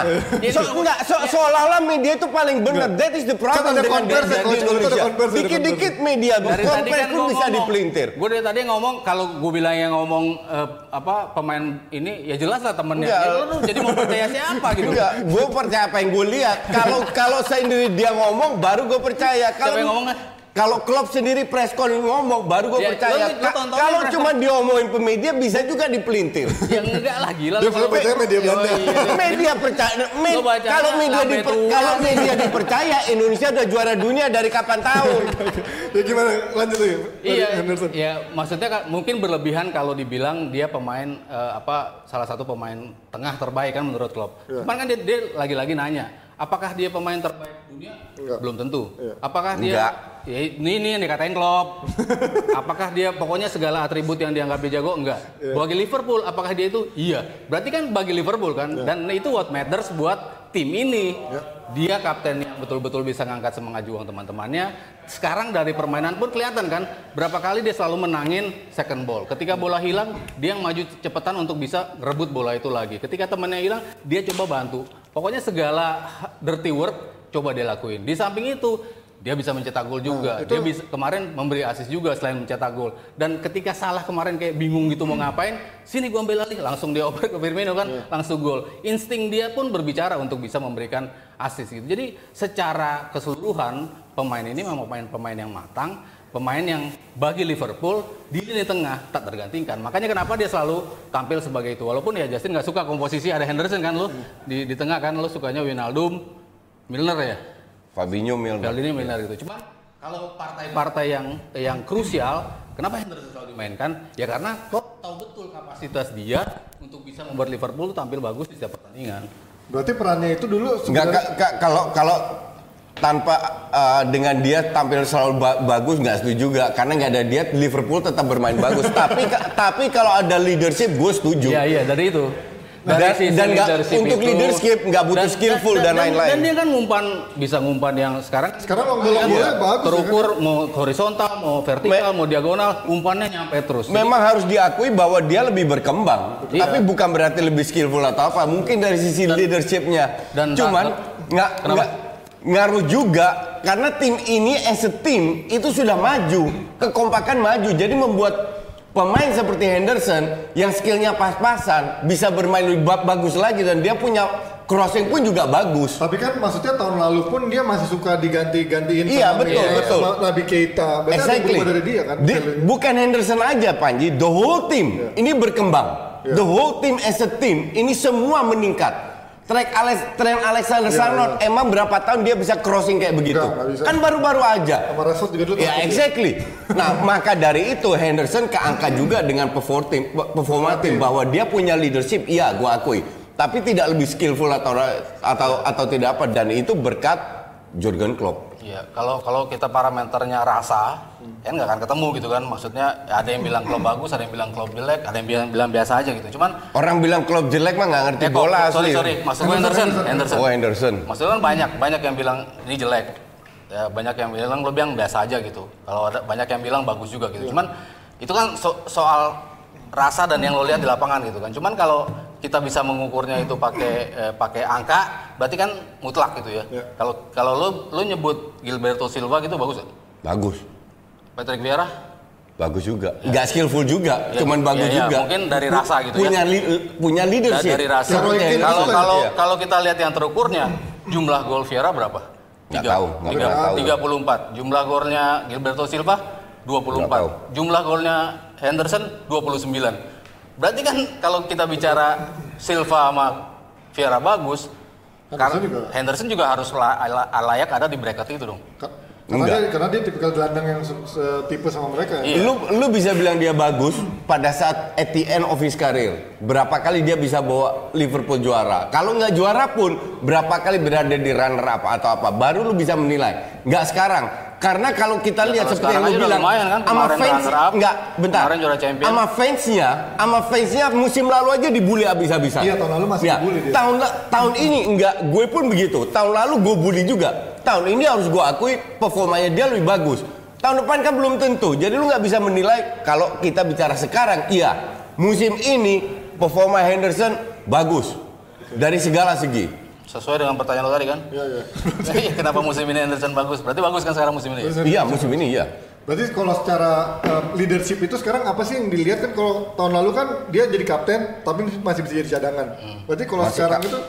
So, enggak, so, seolah-olah media itu paling benar. That is the problem ada dengan converse ya, di Indonesia. Dikit-dikit media dari tadi kan pun gua bisa ngomong, dipelintir. Gue dari tadi ngomong kalau gue bilang yang ngomong eh, apa pemain ini ya jelas lah temennya. Enggak. Ya, lu jadi mau percaya siapa gitu? Enggak, gue percaya apa yang gue lihat. Kalau kalau sendiri dia ngomong, baru gue percaya. Kalau ngomong? Kalau klub sendiri press con ngomong, baru gue Ya, percaya. Kalau cuma diomongin pemedia, bisa juga dipelintir. Ya enggak lah gila. Dia kalau- percaya media Oh, Belanda. iya, iya. media percaya me- kalau media diper- tua. kalau media dipercaya Indonesia udah juara dunia dari kapan tahun ya gimana? Lanjut tuh ya. Iya, Henderson. ya maksudnya kan mungkin berlebihan kalau dibilang dia pemain eh, apa salah satu pemain tengah terbaik kan menurut Klopp. Iya. Cuman kan dia, dia lagi-lagi nanya, apakah dia pemain terbaik dunia? Enggak. Belum tentu. Iya. Apakah dia Enggak. Ya, ini ini yang dikatain Klopp. apakah dia pokoknya segala atribut yang dianggap dia jago enggak? Iya. Bagi Liverpool apakah dia itu? Iya. Berarti kan bagi Liverpool kan Iya. dan itu what matters buat tim ini. Dia kapten yang betul-betul bisa ngangkat semangat juang teman-temannya. Sekarang dari permainan pun kelihatan kan berapa kali dia selalu menangin second ball. Ketika bola hilang, dia yang maju cepetan untuk bisa rebut bola itu lagi. Ketika temannya hilang, dia coba bantu. Pokoknya segala dirty work coba dia lakuin. Di samping itu, dia bisa mencetak gol juga. Dia bisa kemarin memberi assist juga selain mencetak gol. Dan ketika salah kemarin kayak bingung gitu mau ngapain, sini gua ambil alih, langsung dia oper ke Firmino kan, langsung gol. Insting dia pun berbicara untuk bisa memberikan assist gitu. Jadi secara keseluruhan pemain ini memang pemain-pemain yang matang, pemain yang bagi Liverpool di lini tengah tak tergantikan. Makanya kenapa dia selalu tampil sebagai itu. Walaupun ya Justin nggak suka komposisi ada Henderson kan lo di, di tengah kan lo sukanya Wijnaldum, Milner ya. Fabinho Milner Kali ini Milner gitu. Cuma kalau partai-partai yang yang krusial, kenapa Henderson selalu dimainkan? Ya karena Klopp tahu betul kapasitas dia untuk bisa membuat Liverpool tampil bagus di setiap pertandingan. Berarti perannya itu dulu Enggak, sebenarnya ka- kalau kalau tanpa uh, dengan dia tampil selalu ba- bagus nggak setuju juga karena nggak ada dia Liverpool tetap bermain bagus tapi ka- tapi kalau ada leadership gue setuju Iya iya dari itu. Dan- sisi dan leadership untuk itu. leadership nggak butuh skillful dan lain-lain. Dan dia kan ngumpan bisa ngumpan yang sekarang Sekarang long long Iya, ballnya bagus, terukur mau horizontal mau vertikal mau diagonal umpannya nyampe terus. Jadi, memang harus diakui bahwa dia lebih berkembang Iya. tapi bukan berarti lebih skillful atau apa mungkin dari sisi leadershipnya dan- cuman nggak Kenapa? nggak ngaruh juga karena tim ini as a team itu sudah maju kekompakan maju jadi membuat pemain seperti Henderson yang skillnya pas-pasan bisa bermain lebih ba- bagus lagi dan dia punya crossing pun juga bagus Tapi kan maksudnya tahun lalu pun dia masih suka diganti-gantiin Iya, betul, Miguel, betul. Nabi Keita. Berarti Exactly. dari dia kan? Di- bukan Henderson aja Panji, the whole team ini berkembang. Iya. The whole team as a team ini semua meningkat. Trek Alex, Trent Alexander Iya, Arnold emang berapa tahun dia bisa crossing kayak begitu? Nggak, nggak bisa. Kan baru-baru aja. Sama Rashford juga dulu. Ya exactly. Nah maka dari itu Henderson keangkat juga dengan perform tim, performa tim bahwa dia punya leadership. Iya, gua akui. Tapi tidak lebih skillful atau atau atau tidak apa dan itu berkat Jurgen Klopp. Iya, kalau kalau kita parameternya rasa, kan nggak akan ketemu gitu kan. Maksudnya ya ada yang bilang klub bagus, ada yang bilang klub jelek, ada yang bilang, bilang biasa aja gitu. Cuman Orang bilang Klopp jelek mah nggak ngerti eh, bola sorry asli. sorry, maksud gue Henderson, Henderson. Oh Henderson. Maksudnya kan banyak banyak yang bilang ini jelek. Ya, banyak yang bilang lo bilang biasa aja gitu. Kalau ada banyak yang bilang bagus juga gitu. Cuman itu kan so- soal rasa dan yang lo lihat di lapangan gitu kan. Cuman kalau kita bisa mengukurnya itu pakai eh, pakai angka, berarti kan mutlak gitu ya. Ya. Kalau kalau lu lu nyebut Gilberto Silva gitu bagus nggak? Bagus. Patrick Vieira? Bagus juga. Nggak skillful juga, Ya, cuman bagus ya, ya, juga. mungkin dari rasa gitu ya. punya li- punya Da- leadership. dari rasa. Kalau Kalau Iya. kalau kita lihat yang terukurnya jumlah gol Vieira berapa? Nggak tahu, Tiga- tahu. 34. Jumlah golnya Gilberto Silva 24. Nggak tahu. Jumlah golnya Henderson 29. Berarti kan kalau kita bicara Silva sama Vieira bagus, Henderson karena juga. Henderson juga harus la- la- layak ada di bracket itu dong. Karena Enggak. dia, karena dia tipikal gelandang yang setipe sama mereka ya. Iya. Lu lu bisa bilang dia bagus pada saat at the end of his career. Berapa kali dia bisa bawa Liverpool juara? Kalau nggak juara pun berapa kali berada di runner up atau apa? Baru lu bisa menilai. Nggak sekarang. Karena kalau kita Ya, lihat kalau seperti yang sekarang lu bilang, lumayan kan, sama fans nggak bentar. Sama fansnya, sama fansnya musim lalu aja dibully habis-habisan. Iya, tahun lalu masih Ya, dibully dia. Tahun tahun ini enggak, gue pun begitu. Tahun lalu gue bully juga. Tahun ini harus gue akui performanya dia lebih bagus. Tahun depan kan belum tentu. Jadi lu nggak bisa menilai kalau kita bicara sekarang. Iya, musim ini performa Henderson bagus dari segala segi. Sesuai dengan pertanyaan lo tadi kan? Iya, iya. Iya, Kenapa musim ini Henderson bagus? Berarti bagus kan sekarang musim ini? ya? Iya, musim ini iya. Berarti kalau secara um, leadership itu sekarang apa sih yang dilihat kan kalau tahun lalu kan dia jadi kapten tapi masih bisa jadi cadangan. Berarti kalau Masih sekarang itu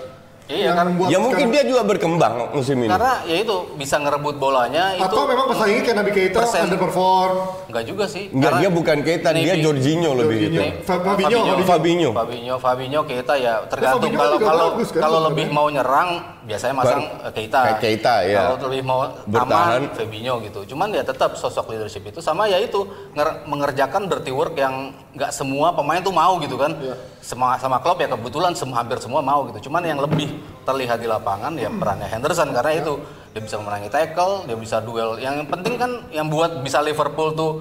Iya, kan. Ya mungkin dia juga berkembang musim ini. Karena ya itu bisa ngerebut bolanya itu atau memang pesaingnya kayak Nabi Keita persen. underperform. enggak juga sih. Enggak, Karena dia bukan Keita, dia Jorginho lebih gitu. Fabinho, Fabinho. Fabinho. Fabinho, Fabinho, Keita ya tergantung kalau kalau kan kalau lebih mau nyerang biasanya masang eh, Keita. kayak Keita, ya. Kalau lebih mau Bertahan. aman Fabinho gitu. Cuman ya tetap sosok leadership itu sama ya itu nger- mengerjakan dirty work yang nggak semua pemain tuh mau gitu kan. Iya. Sama sama klub ya kebetulan sem- hampir semua mau gitu. Cuman yang lebih terlihat di lapangan ya perannya Henderson karena Iya. itu dia bisa memenangi tackle, dia bisa duel. Yang penting kan yang buat bisa Liverpool tuh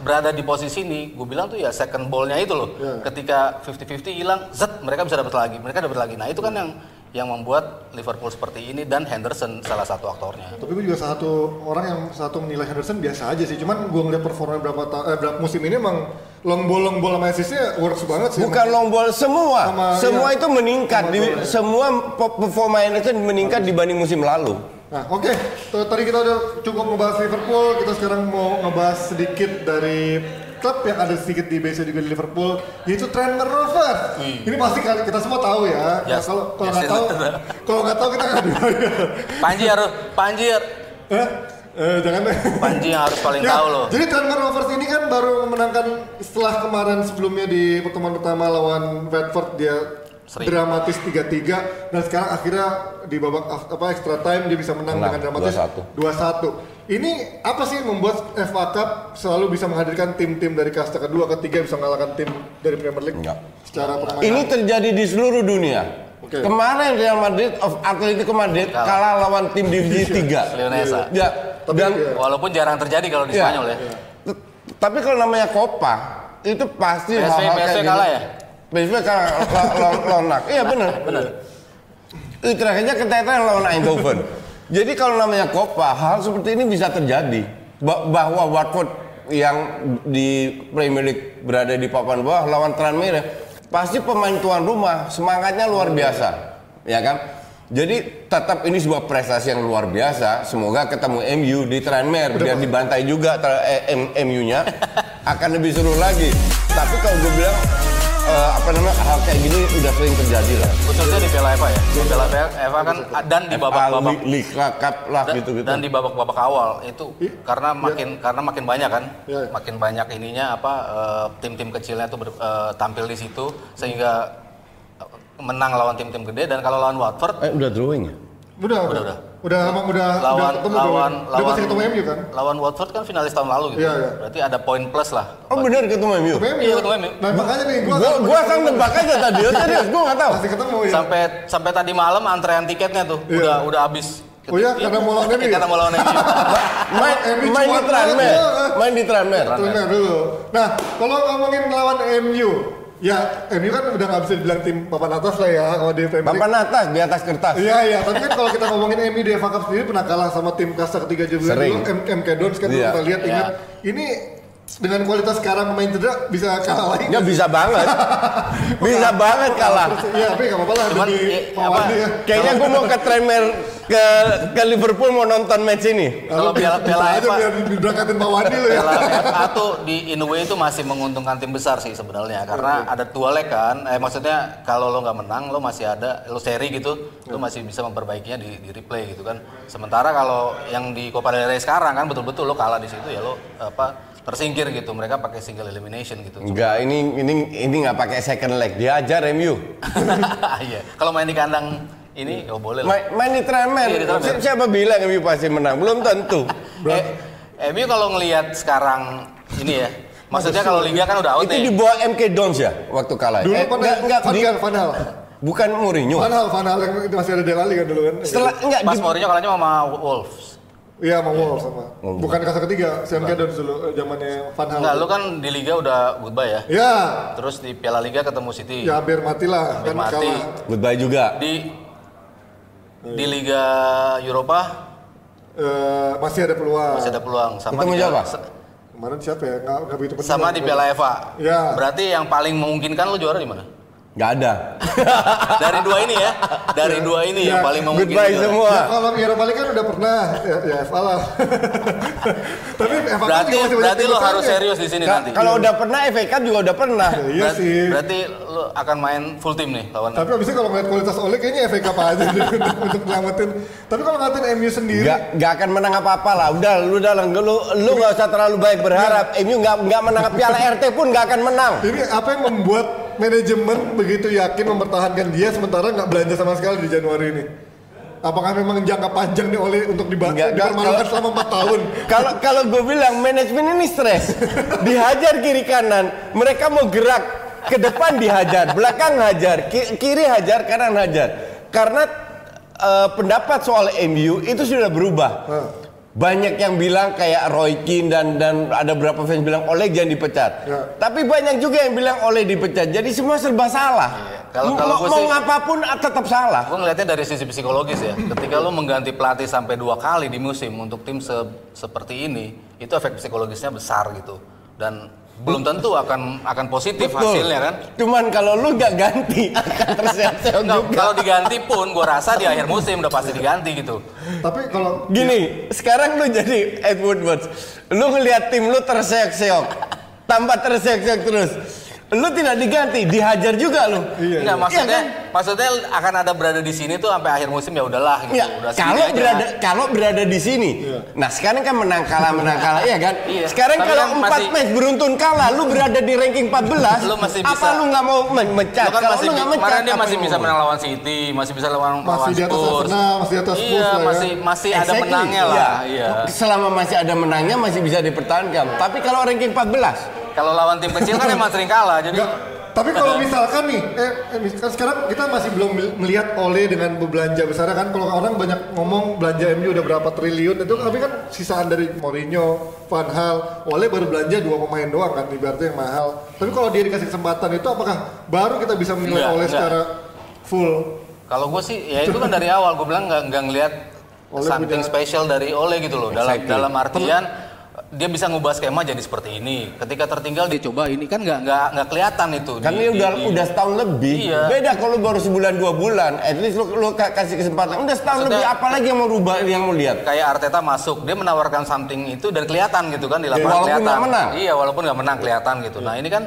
berada di posisi ini, gue bilang tuh ya second ball-nya itu loh. Iya. Ketika 50-50 hilang, zet mereka bisa dapat lagi, mereka dapat lagi. Nah itu kan yang yang membuat Liverpool seperti ini dan Henderson salah satu aktornya. Tapi gue juga salah satu orang yang satu menilai Henderson biasa aja sih. Cuman gue ngeliat performa berapa ta- eh, berapa musim ini emang long ball long ball sama assistnya works banget sih. Bukan long ball semua, Sama, semua iya. itu meningkat, Sama di, gol, ya. semua pe- performa Henderson meningkat dibanding musim lalu. Nah, oke. Tuh, Tadi kita udah cukup ngebahas Liverpool. Kita sekarang mau ngebahas sedikit dari klub yang ada sedikit di base juga di Liverpool, yaitu Trent Rovers. Ini pasti kita semua tahu ya. Nah, Yes. kalau kalau Yes, nggak tahu, yes. kalau nggak tahu kita nggak ada. Panji harus Panji Eh, eh, jangan deh. Panji yang harus paling Ya, tahu loh. Jadi Trent Rovers ini kan baru memenangkan setelah kemarin sebelumnya di pertemuan pertama lawan Watford dia Seri. dramatis 3-3 dan sekarang akhirnya di babak apa extra time dia bisa menang Menang, dengan dramatis 2-1. Ini apa sih yang membuat FA Cup selalu bisa menghadirkan tim-tim dari kasta kedua, ketiga bisa mengalahkan tim dari Premier League Enggak. secara permainan? Ini terjadi di seluruh dunia. Oke. Kemarin Real Madrid of Atletico Madrid Kalah. kalah lawan tim divisi 3. Leonesa. Ya, Tapi, dan iya. Walaupun jarang terjadi kalau di Iya. Spanyol ya. T- Tapi kalau namanya Copa itu pasti PSV hal-hal kayak PSV gini. kalah ya? PSV kalah la- la- lawan. Iya benar. Benar. Terakhirnya keteteran lawan Eindhoven. Jadi kalau namanya Copa, hal seperti ini bisa terjadi. Ba- bahwa Watford yang di Premier League berada di papan bawah lawan Tranmere, pasti pemain tuan rumah semangatnya luar biasa, ya kan? Jadi tetap ini sebuah prestasi yang luar biasa. Semoga ketemu MU di Tranmere biar dibantai juga eh, MU-nya akan lebih seru lagi. Tapi kalau gue bilang eh, apa namanya hal kayak gini udah sering terjadi lah. Khususnya di Piala FA ya. Di Piala FA kan dan di babak-babak Li- Liga Cup lah gitu-gitu. Dan di babak-babak awal itu karena makin karena makin banyak kan, Iya. makin banyak ininya apa eh, tim-tim kecilnya tuh ber- eh, tampil di situ sehingga eh, menang lawan tim-tim gede dan kalau lawan Watford Eh udah drawing ya? Udah, udah, udah. udah, udah, udah lawan ketemu lawan? Udah lawan pasti ketemu MU kan? lawan Watford kan finalis tahun lalu gitu. Iya, iya. Berarti ada poin plus lah. Oh bener ketemu MU? Ketemu MU. Iya, ketemu MU. Nah makanya nih, gua Gua gua kan nebak aja tadi, oh, serius gua nggak tahu. Pasti ketemu ya. Sampai sampai tadi malam antrean tiketnya tuh Iya. udah udah habis. Oh iya, karena mau lawan MU? Karena mau lawan MU. Main main di ya. main di Tranmere. Tunggu dulu. Nah, kalau ngomongin lawan MU, ya MU kan udah nggak bisa dibilang tim papan atas lah ya kalau di Premier League. Papan atas di atas kertas. Iya iya, tapi kan kalau kita ngomongin MU di FA Cup sendiri pernah kalah sama tim kasta ketiga juga dulu, M MK Dons kan Iya. kita lihat Iya. ingat. Ini dengan kualitas sekarang pemain cedera bisa kalah lagi. Nggak bisa banget. bisa banget kalah. Iya, tapi nggak apa-apa lah Cuman, demi eh, apa, ya. Kayaknya gue mau ke Tremer ke ke Liverpool mau nonton match ini. Kalau piala- piala aja FA biar diberangkatin Pak Wandi lo ya. Piala FA tuh di in a way itu masih menguntungkan tim besar sih sebenarnya karena ada dua leg kan. Eh maksudnya kalau lo nggak menang lo masih ada lo seri gitu, lo masih bisa memperbaikinya di, di replay gitu kan. Sementara kalau yang di Copa del Rey sekarang kan betul-betul lo kalah di situ ya lo apa tersingkir gitu. Mereka pakai single elimination gitu. Enggak, ini ini ini nggak pakai second leg. Diajar MU. Iya. Kalau main di kandang ini oh boleh lah. Main, main di Tremer. Iya, di Tremer. Si- Siapa bilang MU pasti menang? Belum tentu. Eh, MU kalau ngelihat sekarang ini ya, maksudnya kalau liga kan udah out Itu nih. di bawah MK Dons ya waktu kalah. Dulu Eh, enggak, enggak, di- Gaal, Van Hal. bukan Mourinho. Van Hal yang itu masih ada Delali kan dulu kan. Setelah enggak Pas di, Mourinho kalahnya sama Wolves. Iya sama Wolves sama. Oh, Bukan kasta ketiga, Sean Kedon dulu eh, zamannya Van Hal. Enggak, lu kan di liga udah goodbye ya. Ya, Terus di Piala Liga ketemu City. ya hampir mati lah Hampir kan mati. kalah. goodbye juga. Di di Liga Eropa Eh, masih ada peluang. masih ada peluang sama Ketemu di siapa? Kemarin siapa ya? Nggak, nggak begitu penting. sama di Piala FA. Ya. Berarti yang paling memungkinkan lu juara di mana? Enggak ada. Dari dua ini ya. Dari dua ini yang Ya, paling memungkinkan. goodbye juara. semua. Ya, kalau Eropa League kan udah pernah, ya, ya FA lah. Tapi FA Berarti juga masih berarti lu besarnya. harus serius di sini Ka- nanti. Kalau udah pernah FA Cup juga udah pernah. Ya, iya berarti, sih. berarti lu akan main full team nih lawan. Tapi abisnya kalau ngeliat kualitas Ole kayaknya FA Cup aja untuk, untuk nyelamatin. Tapi kalau ngeliatin MU sendiri, Enggak enggak akan menang apa-apa lah. Udah lu udah lu lu enggak usah terlalu baik berharap. MU enggak enggak menang Piala RT pun enggak akan menang. ini apa yang membuat manajemen begitu yakin mempertahankan dia sementara nggak belanja sama sekali di Januari ini? Apakah memang jangka panjang nih Ole untuk dipermalukan kalau- selama 4 tahun? Kalau kalau gue bilang manajemen ini stres, dihajar kiri kanan, mereka mau gerak ke depan dihajar, belakang hajar, ki- kiri hajar, kanan hajar. Karena eh, pendapat soal MU itu sudah berubah. Banyak yang bilang kayak Roy Keane dan dan ada beberapa fans bilang Oleh jangan dipecat. Ya. Tapi banyak juga yang bilang Oleh dipecat. Jadi semua serba salah. Kalau- mau kalau mau, sih- apa pun ah, tetap salah. Gue ngelihatnya dari sisi psikologis ya. Ketika lu mengganti pelatih sampai dua kali di musim untuk tim se- seperti ini, itu efek psikologisnya besar gitu. Dan belum tentu akan akan positif hasilnya kan. Cuman kalau lu gak ganti akan terseok-seok Nggak, juga. kalau diganti pun, gue rasa di akhir musim udah pasti diganti gitu. Tapi kalau Gini, sekarang lu jadi Ed Woodward. Lu ngelihat tim lu terseok-seok. Tambah terseok-seok terus. Lu tidak diganti, dihajar juga lu. Iya, Nggak, maksudnya, Iya maksudnya akan ada berada di sini tuh sampai akhir musim ya udahlah gitu. Ya, udah kalau aja. berada kalau berada di sini. Nah, sekarang kan menang kalah menang kalah ya kan? Iya. Sekarang Tapi kalau kan empat masih- match beruntun kalah, lu berada di ranking 14. Lu masih Apa bisa- lu nggak mau men- mencat? Lu kan kalau masih, lu nggak mencat, kemarin dia apa masih bisa menang lawan City, masih bisa lawan Masih lawan di atas Spurs. Arsenal, masih di atas Spurs Iya, lah ya. masih masih ada Exactly, menangnya iya. lah. Iya. Selama masih ada menangnya masih bisa dipertahankan. Tapi kalau ranking 14, Kalau lawan tim kecil kan emang sering kalah. Jadi Enggak. Tapi kalau misalkan nih, eh, eh, misalkan sekarang kita masih belum mel- melihat Ole dengan belanja besar kan. Kalau orang banyak ngomong belanja MU udah berapa triliun itu, tapi kan sisaan dari Mourinho, Van Hal, Ole baru belanja dua pemain doang kan, ibaratnya yang mahal. Tapi kalau dia dikasih kesempatan itu, apakah baru kita bisa menilai Enggak, Ole enggak. secara full? Kalau gue sih, ya itu kan dari awal gue bilang nggak nggak ngelihat Ole something punya- spesial dari Ole gitu loh. Dalam Exactly. dalam artian dia bisa ngubah skema jadi seperti ini. Ketika tertinggal dia coba ini kan nggak nggak nggak kelihatan itu. kan di- ini di- udah di- udah setahun lebih. Iya. Beda kalau baru sebulan dua bulan. At least lu, lu ka- kasih kesempatan. Udah setahun Maksudnya- lebih. Apalagi yang mau rubah, yang mau lihat? kayak Arteta masuk, dia menawarkan something itu dan kelihatan gitu kan di lapangan walaupun kelihatan. nggak menang. Iya, walaupun nggak menang kelihatan gitu. Nah ini kan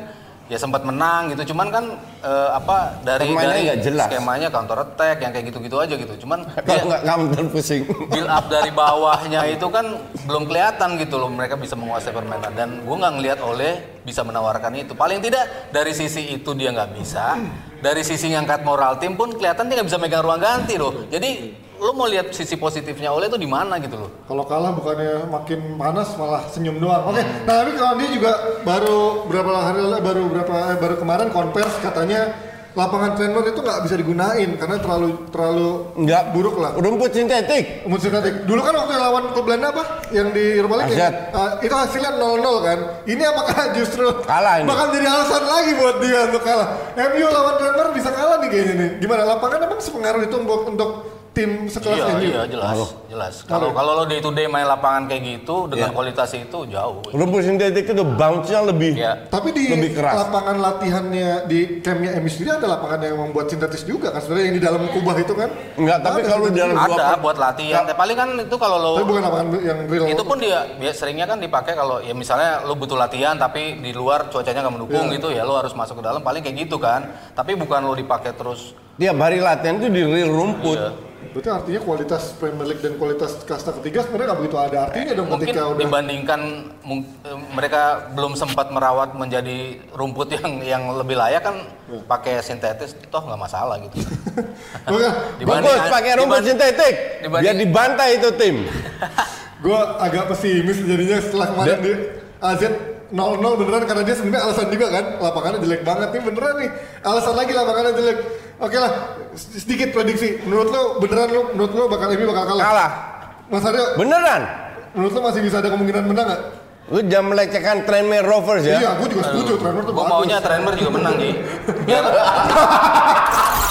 ya sempat menang gitu, cuman kan eh, apa dari Permainannya dari jelas. skemanya counter attack yang kayak gitu-gitu aja gitu. Cuman Kalau nggak kamu pusing. build up dari bawahnya itu kan belum kelihatan gitu loh mereka bisa menguasai permainan dan gue nggak ngelihat oleh bisa menawarkan itu. Paling tidak dari sisi itu dia nggak bisa, dari sisi ngangkat moral tim pun kelihatan dia nggak bisa megang ruang ganti loh. Jadi lo mau lihat sisi positifnya oleh itu di mana gitu loh. Kalau kalah bukannya makin panas malah senyum doang. Oke, nah tapi kalau dia juga baru berapa hari lalu, baru berapa eh, baru kemarin konvers katanya lapangan trainer itu nggak bisa digunain karena terlalu terlalu Nggak buruk lah. Rumput sintetik. Umur sintetik. Dulu kan waktu lawan klub Belanda apa? Yang di Eropa League ya? Ah, itu hasilnya 0-0 kan. Ini apakah justru Kalah ini. bakal jadi alasan lagi buat dia untuk kalah? MU lawan Denver bisa kalah nih kayaknya nih. Gimana lapangan emang sepengaruh itu untuk untuk tim sekelas Iya, MU. iya jelas, jelas. Kalau kalau lo day to day main lapangan kayak gitu dengan Iya. kualitas itu jauh. Rumput sintetik itu bounce-nya lebih Ya. Tapi di Lebih keras. lapangan latihannya di campnya MU sendiri ada lapangan yang membuat sintetis juga kan sebenarnya yang di dalam kubah itu kan? Enggak, tapi kalau di dalam dua Ada buat latihan. Tapi paling kan itu kalau lo tapi bukan lapangan yang real. itu pun dia dia seringnya kan dipakai kalau ya misalnya lo butuh latihan tapi di luar cuacanya nggak mendukung Iya. gitu ya lo harus masuk ke dalam paling kayak gitu kan. Tapi bukan lo dipakai terus. Tiap hari latihan itu di real rumput. Iya. Berarti artinya kualitas Premier League dan kualitas kasta ketiga sebenarnya nggak begitu ada artinya dong Mungkin ketika udah dibandingkan mung- eh, mereka belum sempat merawat menjadi rumput yang yang lebih layak kan Iya. pakai sintetis toh nggak masalah gitu. Bagus pakai rumput dibanding- sintetik. dibanding- Biar dibantai itu tim. gue agak pesimis jadinya setelah kemarin Dia- di AZ 0-0 beneran karena dia sebenarnya alasan juga kan lapangannya jelek banget nih beneran nih alasan lagi lapangannya jelek oke lah sedikit prediksi menurut lo beneran lo menurut lo bakal MU bakal kalah Kalah. Mas Aryo Beneran. menurut lo masih bisa ada kemungkinan menang nggak Lu jangan melecehkan Tranmere Rovers ya. iya gue juga setuju Trevor tuh Gue maunya Tranmere juga menang nih.